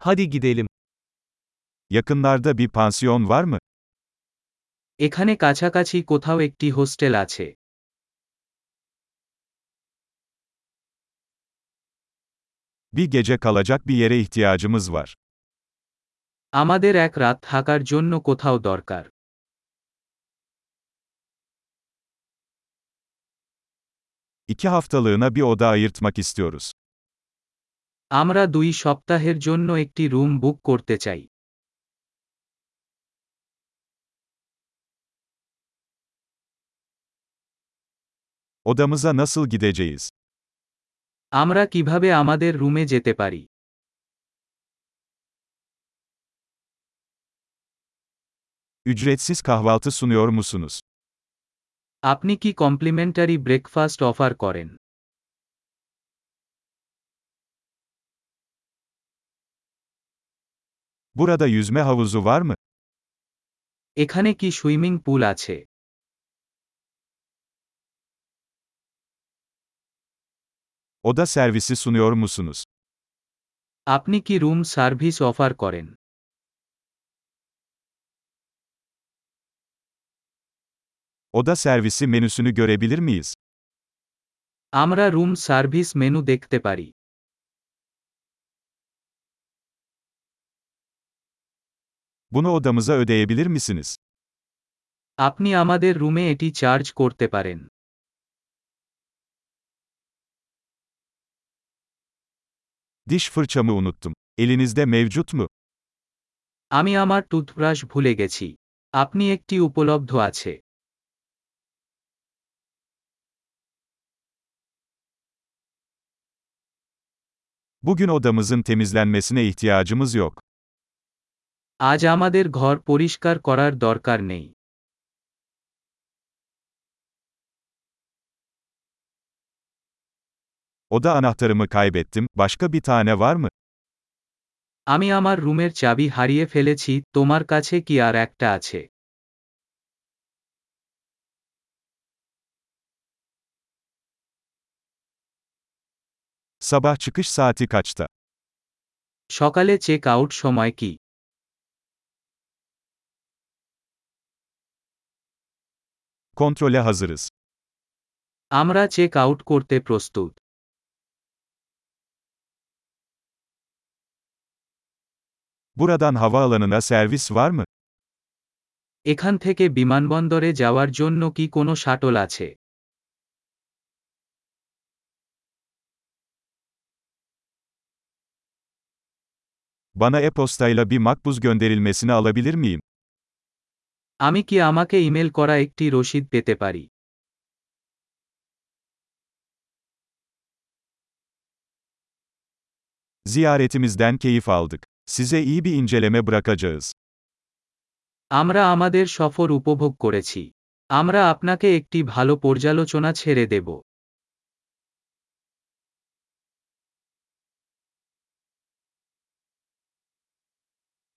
Hadi gidelim. Yakınlarda bir pansiyon var mı? এখানে কাছাকাছি কোথাও একটি হোস্টেল আছে Bir gece kalacak bir yere ihtiyacımız var. আমাদের এক রাত থাকার জন্য কোথাও দরকার İki haftalığına bir oda ayırtmak istiyoruz. আমরা দুই সপ্তাহের জন্য একটি রুম বুক করতে চাই Odamıza nasıl gideceğiz? আমরা কীভাবে আমাদের রুমে যেতে পারি Ücretsiz kahvaltı sunuyor musunuz? আপনি কি কমপ্লিমেন্টারি ব্রেকফাস্ট অফার করেন Burada yüzme havuzu var mı? এখানে কি সুইমিং পুল আছে Oda servisi sunuyor musunuz? আপনি কি রুম সার্ভিস অফার করেন Oda servisi menüsünü görebilir miyiz? আমরা রুম সার্ভিস মেনু দেখতে পারি Bunu odamıza ödeyebilir misiniz? আপনি আমাদের রুমে এটি চার্জ করতে পারেন Diş fırçamı unuttum. Elinizde mevcut mu? আমি আমার টুথব্রাশ ভুলে গেছি আপনি একটি উপলব্ধ আছে Bugün odamızın temizlenmesine ihtiyacımız yok. আজ আমাদের ঘর পরিষ্কার করার দরকার নেই Oda anahtarımı kaybettim. Başka bir tane var mı? আমি আমার রুমের চাবি হারিয়ে ফেলেছি তোমার কাছে কি আর একটা আছে Sabah çıkış saati kaçta? সকালে চেক আউট সময় কি Kontrole hazırız. আমরা চেক আউট করতে প্রস্তুত Buradan havaalanına servis var mı? এখান থেকে বিমানবন্দরে যাওয়ার জন্য কি কোনো শাটল আছে Bana e-postayla bir makbuz gönderilmesini alabilir miyim? আমি কি আমাকে ইমেল করা একটি রসিদ পেতে পারি Ziyaretimizden keyif aldık. Size iyi bir inceleme bırakacağız. আমরা আমাদের সফর উপভোগ করেছি আমরা আপনাকে একটি ভালো পর্যালোচনা ছেড়ে দেব